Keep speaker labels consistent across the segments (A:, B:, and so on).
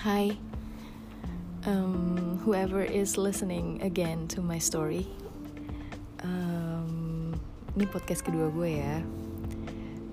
A: Hi, um, whoever is listening again to my story. Um, ini podcast kedua gue ya.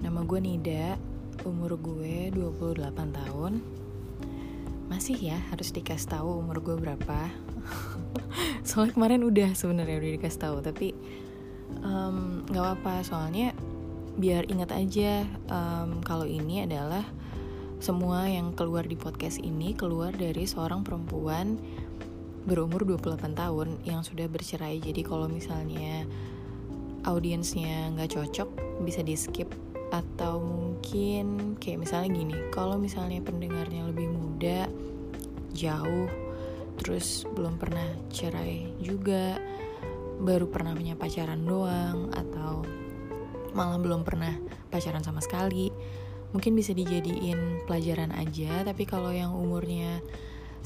A: Nama gue Nida, umur gue 28 tahun. Masih ya harus dikasih tahu umur gue berapa. soalnya kemarin udah sebenarnya udah dikasih tahu, tapi um, nggak um, apa-apa soalnya biar ingat aja um, kalau ini adalah semua yang keluar di podcast ini keluar dari seorang perempuan berumur 28 tahun yang sudah bercerai. Jadi kalau misalnya audiensnya nggak cocok bisa di skip atau mungkin kayak misalnya gini kalau misalnya pendengarnya lebih muda jauh terus belum pernah cerai juga baru pernah punya pacaran doang atau malah belum pernah pacaran sama sekali mungkin bisa dijadiin pelajaran aja tapi kalau yang umurnya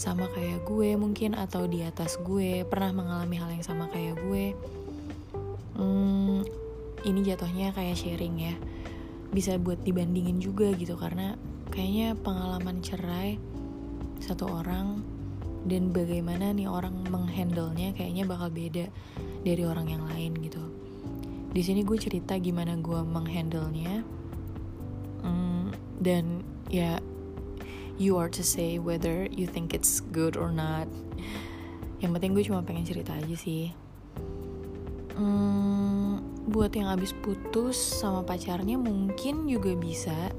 A: sama kayak gue mungkin atau di atas gue pernah mengalami hal yang sama kayak gue hmm, ini jatuhnya kayak sharing ya. Bisa buat dibandingin juga gitu karena kayaknya pengalaman cerai satu orang dan bagaimana nih orang menghandlenya kayaknya bakal beda dari orang yang lain gitu. Di sini gue cerita gimana gue menghandlenya mm, dan ya you are to say whether you think it's good or not. Yang penting gue cuma pengen cerita aja sih. Mm, buat yang abis putus sama pacarnya mungkin juga bisa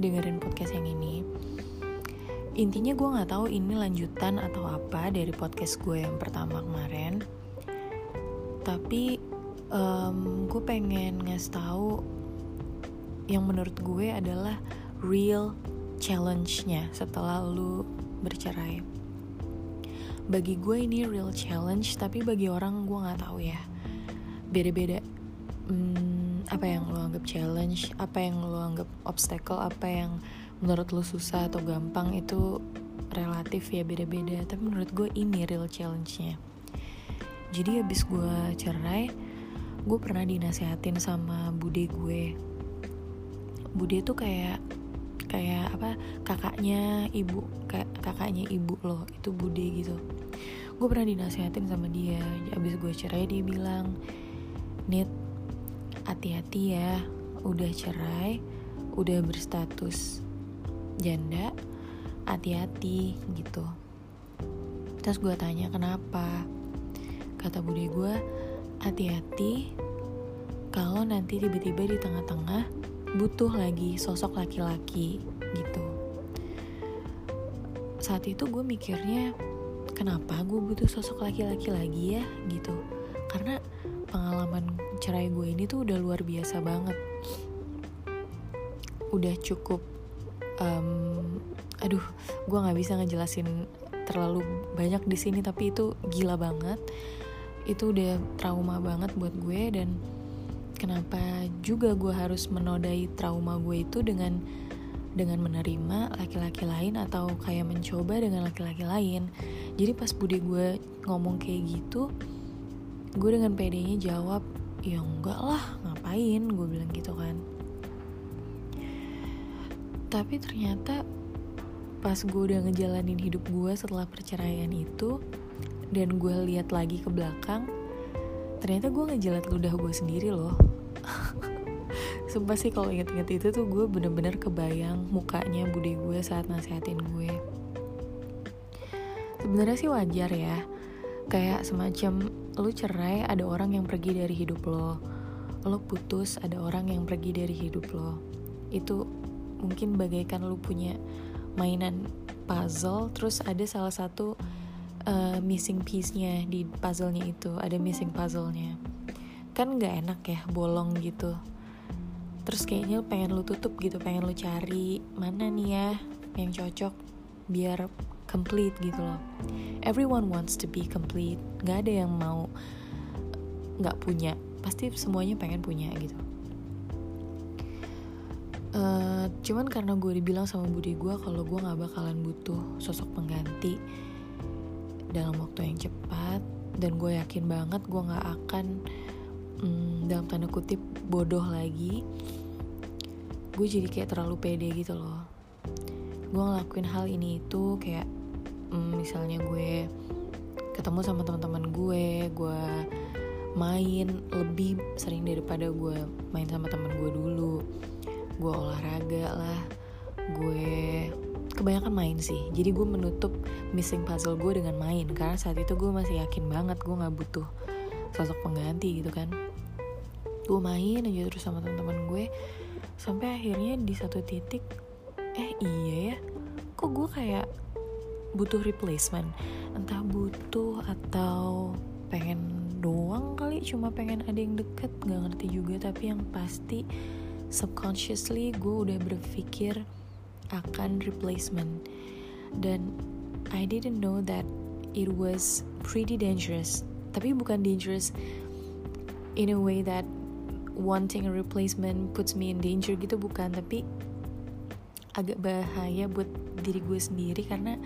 A: dengerin podcast yang ini. Intinya gue nggak tahu ini lanjutan atau apa dari podcast gue yang pertama kemarin. Tapi um, gue pengen ngasih tahu yang menurut gue adalah real challenge-nya setelah lu bercerai. Bagi gue ini real challenge, tapi bagi orang gue nggak tahu ya. Beda-beda. Hmm, apa yang lo anggap challenge, apa yang lo anggap obstacle, apa yang menurut lo susah atau gampang itu relatif ya beda-beda. Tapi menurut gue ini real challenge-nya. Jadi abis gue cerai, gue pernah dinasehatin sama bude gue bude tuh kayak kayak apa kakaknya ibu kayak kakaknya ibu loh itu bude gitu. Gue pernah dinasehatin sama dia abis gue cerai dia bilang nit hati-hati ya udah cerai udah berstatus janda hati-hati gitu. Terus gue tanya kenapa? Kata bude gue hati-hati kalau nanti tiba-tiba di tengah-tengah butuh lagi sosok laki-laki gitu. Saat itu gue mikirnya kenapa gue butuh sosok laki-laki lagi ya gitu. Karena pengalaman cerai gue ini tuh udah luar biasa banget. Udah cukup um, aduh gue nggak bisa ngejelasin terlalu banyak di sini tapi itu gila banget. Itu udah trauma banget buat gue dan kenapa juga gue harus menodai trauma gue itu dengan dengan menerima laki-laki lain atau kayak mencoba dengan laki-laki lain. Jadi pas bude gue ngomong kayak gitu gue dengan pedenya jawab ya enggak lah ngapain? Gue bilang gitu kan. Tapi ternyata pas gue udah ngejalanin hidup gue setelah perceraian itu dan gue lihat lagi ke belakang ternyata gue ngejilat ludah gue sendiri loh Sumpah sih kalau inget-inget itu tuh gue bener-bener kebayang mukanya bude gue saat nasihatin gue. Sebenarnya sih wajar ya Kayak semacam lu cerai ada orang yang pergi dari hidup lo Lo putus ada orang yang pergi dari hidup lo. Itu mungkin bagaikan lu punya mainan puzzle Terus ada salah satu uh, missing piece-nya di puzzle-nya itu ada missing puzzle-nya kan nggak enak ya bolong gitu. Terus kayaknya pengen lu tutup gitu pengen lu cari mana nih ya yang cocok biar complete gitu loh. Everyone wants to be complete. Nggak ada yang mau nggak punya. Pasti semuanya pengen punya gitu. Uh, cuman karena gue dibilang sama budi gue kalau gue nggak bakalan butuh sosok pengganti dalam waktu yang cepat dan gue yakin banget gue nggak akan hmm, dalam tanda kutip bodoh lagi. Gue jadi kayak terlalu pede gitu loh. Gue ngelakuin hal ini itu kayak mm, misalnya gue ketemu sama teman-teman gue gue main lebih sering daripada gue main sama teman gue dulu. Gue olahraga lah gue kebanyakan main sih. Jadi gue menutup missing puzzle gue dengan main karena saat itu gue masih yakin banget gue nggak butuh sosok pengganti gitu kan. Gue main aja terus sama teman-teman gue sampai akhirnya di satu titik eh iya ya kok gue kayak butuh replacement? Entah butuh atau pengen doang kali cuma pengen ada yang deket gak ngerti juga. Tapi yang pasti subconsciously gue udah berpikir akan replacement. Dan I didn't know that it was pretty dangerous tapi bukan dangerous in a way that wanting a replacement puts me in danger gitu bukan. Tapi agak bahaya buat diri gue sendiri karena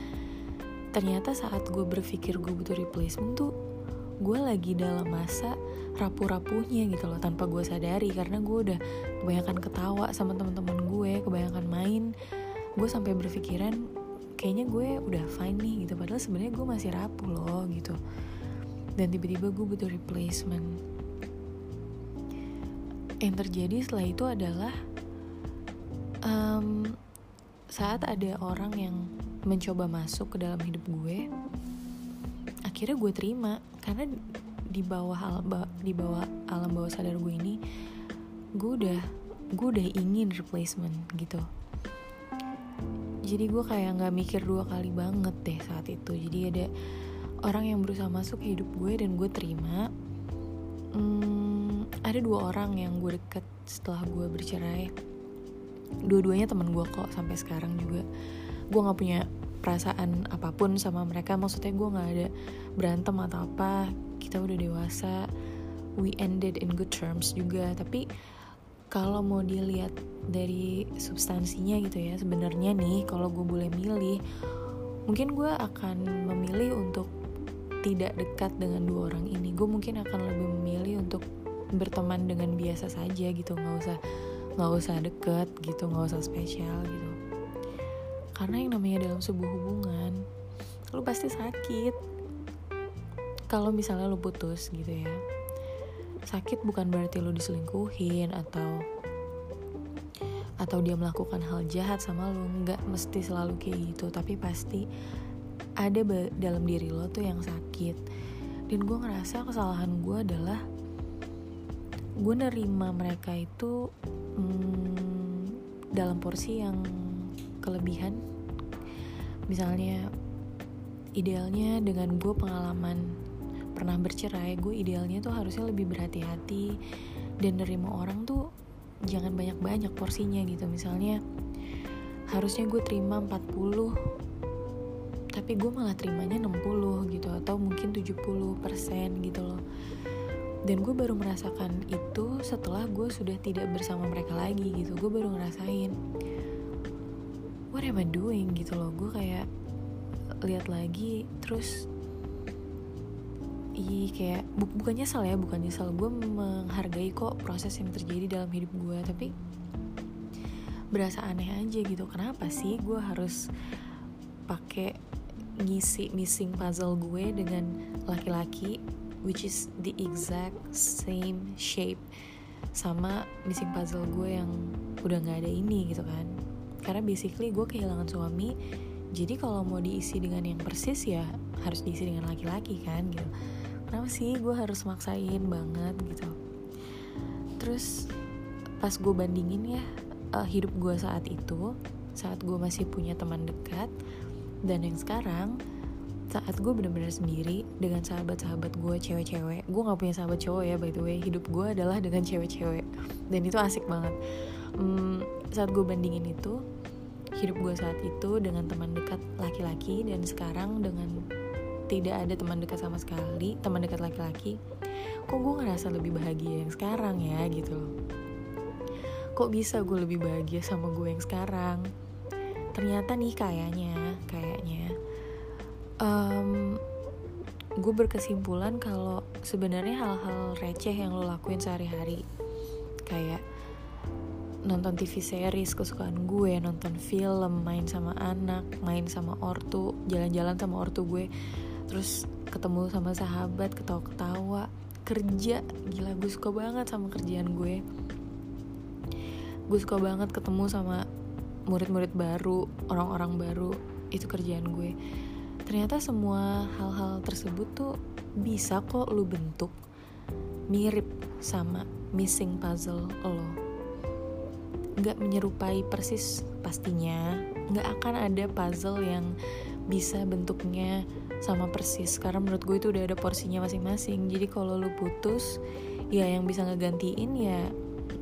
A: ternyata saat gue berpikir gue butuh replacement tuh gue lagi dalam masa rapuh-rapuhnya gitu loh tanpa gue sadari. Karena gue udah kebanyakan ketawa sama teman-teman gue kebanyakan main. Gue sampai berpikiran kayaknya gue udah fine nih gitu. Padahal sebenarnya gue masih rapuh loh gitu dan tiba-tiba gue butuh replacement. Yang terjadi setelah itu adalah um, saat ada orang yang mencoba masuk ke dalam hidup gue akhirnya gue terima. Karena di bawah alam di bawah alam bawah sadar gue ini gue udah gue udah ingin replacement gitu. Jadi gue kayak nggak mikir dua kali banget deh saat itu. Jadi ada orang yang berusaha masuk hidup gue dan gue terima hmm, ada dua orang yang gue deket setelah gue bercerai. Dua-duanya teman gue kok sampai sekarang juga. Gue nggak punya perasaan apa pun sama mereka maksudnya gue nggak ada berantem atau apa. Kita udah dewasa we ended in good terms juga. Tapi kalau mau dilihat dari substansinya gitu ya sebenarnya nih kalau gue boleh milih mungkin gue akan memilih untuk tidak dekat dengan dua orang ini gue mungkin akan lebih memilih untuk berteman dengan biasa saja gitu. Nggak usah nggak usah deket gitu nggak usah spesial gitu. Karena yang namanya dalam sebuah hubungan lu pasti sakit. Kalau misalnya lu putus gitu ya sakit bukan berarti lu diselingkuhin atau atau dia melakukan hal jahat sama lu nggak mesti selalu kayak gitu. Tapi pasti ada dalam diri lo tuh yang sakit. Dan gue ngerasa kesalahan gue adalah gue nerima mereka itu hmm, dalam porsi yang kelebihan. Misalnya idealnya dengan gue pengalaman pernah bercerai gue idealnya tuh harusnya lebih berhati-hati dan nerima orang tuh jangan banyak-banyak porsinya gitu. Misalnya harusnya gue terima 40 tapi gue malah terimanya 60 gitu atau mungkin 70% gitu loh. Dan gue baru merasakan itu setelah gue sudah tidak bersama mereka lagi gitu. Gue baru ngerasain what am I doing gitu loh. Gue kayak lihat lagi terus ih kayak bu bukan nyesal ya bukan nyesal gue menghargai kok proses yang terjadi dalam hidup gue tapi berasa aneh aja gitu. Kenapa sih gue harus pakai ngisi missing puzzle gue dengan laki-laki which is the exact same shape sama missing puzzle gue yang udah nggak ada ini gitu kan. Karena basically gue kehilangan suami jadi kalau mau diisi dengan yang persis ya harus diisi dengan laki-laki kan gitu. Kenapa sih gue harus maksain banget gitu. Terus pas gue bandingin ya uh, hidup gue saat itu saat gue masih punya teman dekat dan yang sekarang saat gue bener-bener sendiri dengan sahabat-sahabat gue cewek-cewek gue gak punya sahabat cowok ya by the way hidup gue adalah dengan cewek-cewek. Dan itu asik banget. Hmm, saat gue bandingin itu hidup gue saat itu dengan teman dekat laki-laki dan sekarang dengan tidak ada teman dekat sama sekali teman dekat laki-laki kok gue ngerasa lebih bahagia yang sekarang ya gitu loh. Kok bisa gue lebih bahagia sama gue yang sekarang ternyata nih kayaknya kayaknya. Um, gue berkesimpulan kalau sebenarnya hal-hal receh yang lo lakuin sehari-hari kayak nonton TV series kesukaan gue nonton film main sama anak main sama ortu jalan-jalan sama ortu gue terus ketemu sama sahabat ketawa-ketawa kerja gila gue suka banget sama kerjaan gue. Gue suka banget ketemu sama murid-murid baru orang-orang baru itu kerjaan gue. Ternyata semua hal-hal tersebut tuh bisa kok lu bentuk mirip sama missing puzzle lo. Nggak menyerupai persis pastinya. Nggak akan ada puzzle yang bisa bentuknya sama persis. Karena menurut gue itu udah ada porsinya masing-masing. Jadi kalau lu putus ya yang bisa ngegantiin ya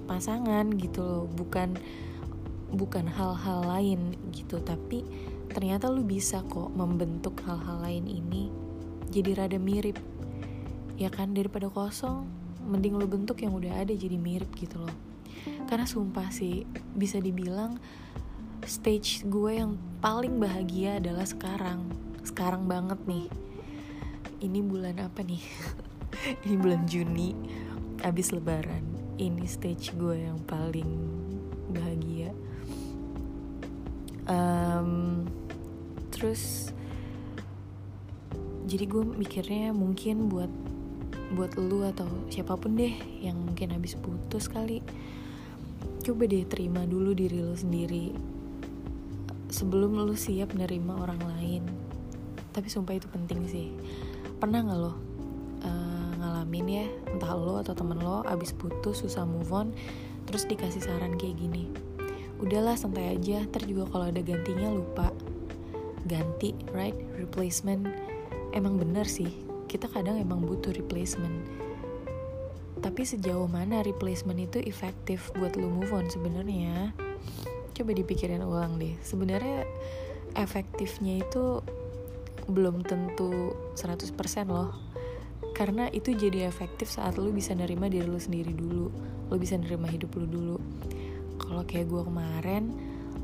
A: pasangan gitu loh. Bukan bukan hal-hal lain gitu tapi ternyata lu bisa kok membentuk hal-hal lain ini jadi rada mirip ya kan? Daripada kosong mending lu bentuk yang udah ada jadi mirip gitu loh. Karena sumpah sih bisa dibilang stage gue yang paling bahagia adalah sekarang. Sekarang banget nih. Ini bulan apa nih? Ini bulan Juni abis lebaran. Ini stage gue yang paling bahagia um, terus jadi gue mikirnya mungkin buat buat lu atau siapa pun deh yang mungkin habis putus kali coba deh terima dulu diri lu sendiri sebelum lu siap nerima orang lain. Tapi sumpah itu penting sih. Pernah nggak lo uh, ngalamin ya entah lo atau temen lo abis putus susah move on terus dikasih saran kayak gini udahlah santai aja. Ntar juga kalau ada gantinya lupa. Ganti right? Replacement. Emang bener sih kita kadang emang butuh replacement. Tapi sejauh mana replacement itu efektif buat lu move on sebenarnya? Coba dipikirin ulang deh. Sebenarnya efektifnya itu belum tentu 100% loh. Karena itu jadi efektif saat lu bisa nerima diri lu sendiri dulu. Lu bisa nerima hidup lu dulu kalau kayak gue kemarin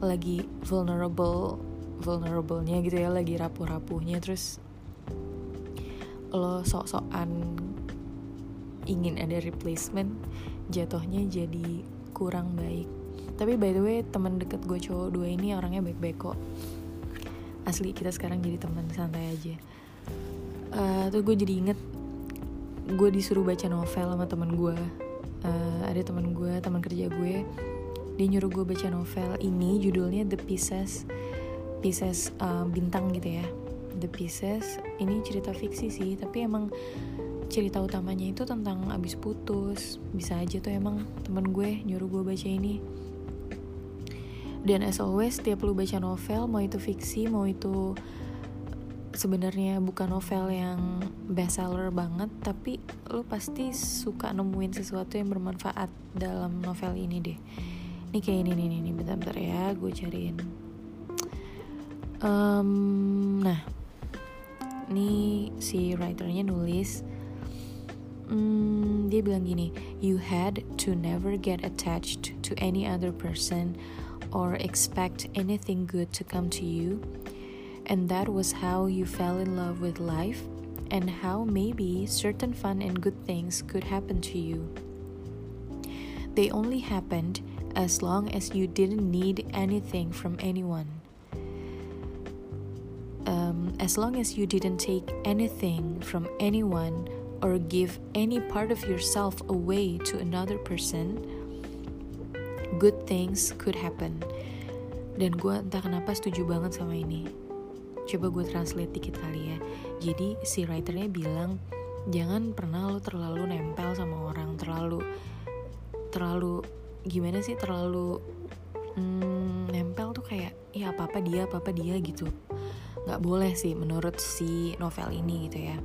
A: lagi vulnerable vulnerablenya gitu ya lagi rapuh-rapuhnya terus lo sok-sokan ingin ada replacement jatuhnya jadi kurang baik. Tapi by the way teman deket gue cowok dua ini orangnya baik-baik kok. Asli kita sekarang jadi teman santai aja. Uh, tuh gue jadi inget gue disuruh baca novel sama teman gue uh, ada teman gue teman kerja gue dia nyuruh gue baca novel ini judulnya The Pieces Pieces uh, bintang gitu ya. The Pieces ini cerita fiksi sih tapi emang cerita utamanya itu tentang abis putus. Bisa aja tuh emang temen gue nyuruh gue baca ini. Dan as always tiap lu baca novel mau itu fiksi mau itu sebenarnya bukan novel yang bestseller banget tapi lu pasti suka nemuin sesuatu yang bermanfaat dalam novel ini deh ini kayak ini nih nih bentar-bentar ya gue cariin. Um, nah. Ini si writernya nulis. Um, dia bilang gini you had to never get attached to any other person or expect anything good to come to you. And that was how you fell in love with life and how maybe certain fun and good things could happen to you. They only happened as long as you didn't need anything from anyone. Um, as long as you didn't take anything from anyone or give any part of yourself away to another person, good things could happen. Dan gue entah kenapa setuju banget sama ini. Coba gue translate dikit kali ya. Jadi si writernya bilang jangan pernah lo terlalu nempel sama orang, terlalu terlalu gimana sih terlalu hmm, nempel tuh kayak ya apa apa dia apa apa dia gitu. Nggak boleh sih menurut si novel ini gitu ya.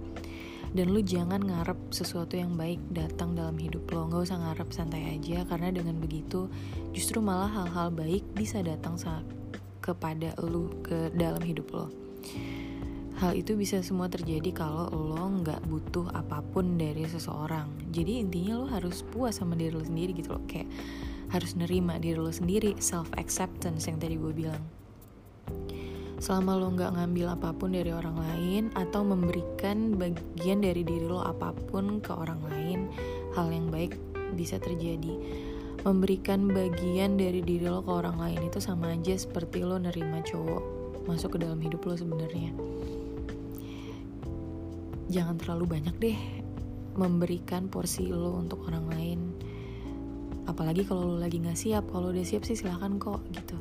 A: Dan lu jangan ngarep sesuatu yang baik datang dalam hidup lo. Nggak usah ngarep santai aja karena dengan begitu justru malah hal-hal baik bisa datang kepada lu ke dalam hidup lo. Hal itu bisa semua terjadi kalau lo nggak butuh apa pun dari seseorang. Jadi intinya lo harus puas sama diri lo sendiri gitu loh. Kayak harus nerima diri lo sendiri self acceptance yang tadi gue bilang. Selama lo nggak ngambil apa pun dari orang lain atau memberikan bagian dari diri lo apa pun ke orang lain hal yang baik bisa terjadi. Memberikan bagian dari diri lo ke orang lain itu sama aja seperti lo nerima cowok masuk ke dalam hidup lo sebenarnya. Jangan terlalu banyak deh memberikan porsi lo untuk orang lain apalagi kalau lo lagi nggak siap kalau udah siap sih silahkan kok gitu.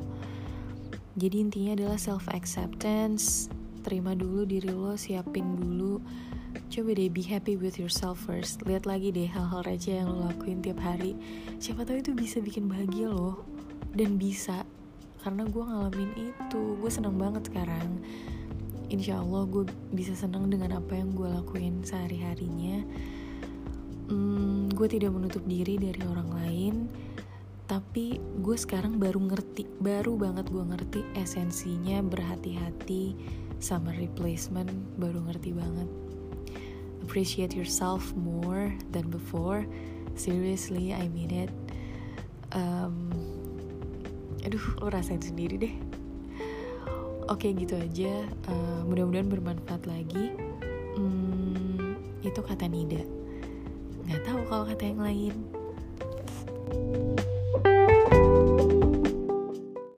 A: Jadi intinya adalah self acceptance terima dulu diri lo siapin dulu. Coba deh be happy with yourself first. Lihat lagi deh hal-hal receh yang lo lakuin tiap hari. Siapa tahu itu bisa bikin bahagia lo dan bisa. Karena gue ngalamin itu. Gue seneng banget sekarang. Insya Allah gue bisa senang dengan apa yang gue lakuin sehari-harinya hmm, gue tidak menutup diri dari orang lain tapi gue sekarang baru ngerti baru banget gue ngerti esensinya berhati-hati sama replacement baru ngerti banget. Appreciate yourself more than before. Seriously I mean it. Um, aduh lo rasain sendiri deh. Oke gitu aja. Uh, mudah-mudahan bermanfaat lagi. Hmm, itu kata Nida nggak tahu kalau kata yang lain. thank you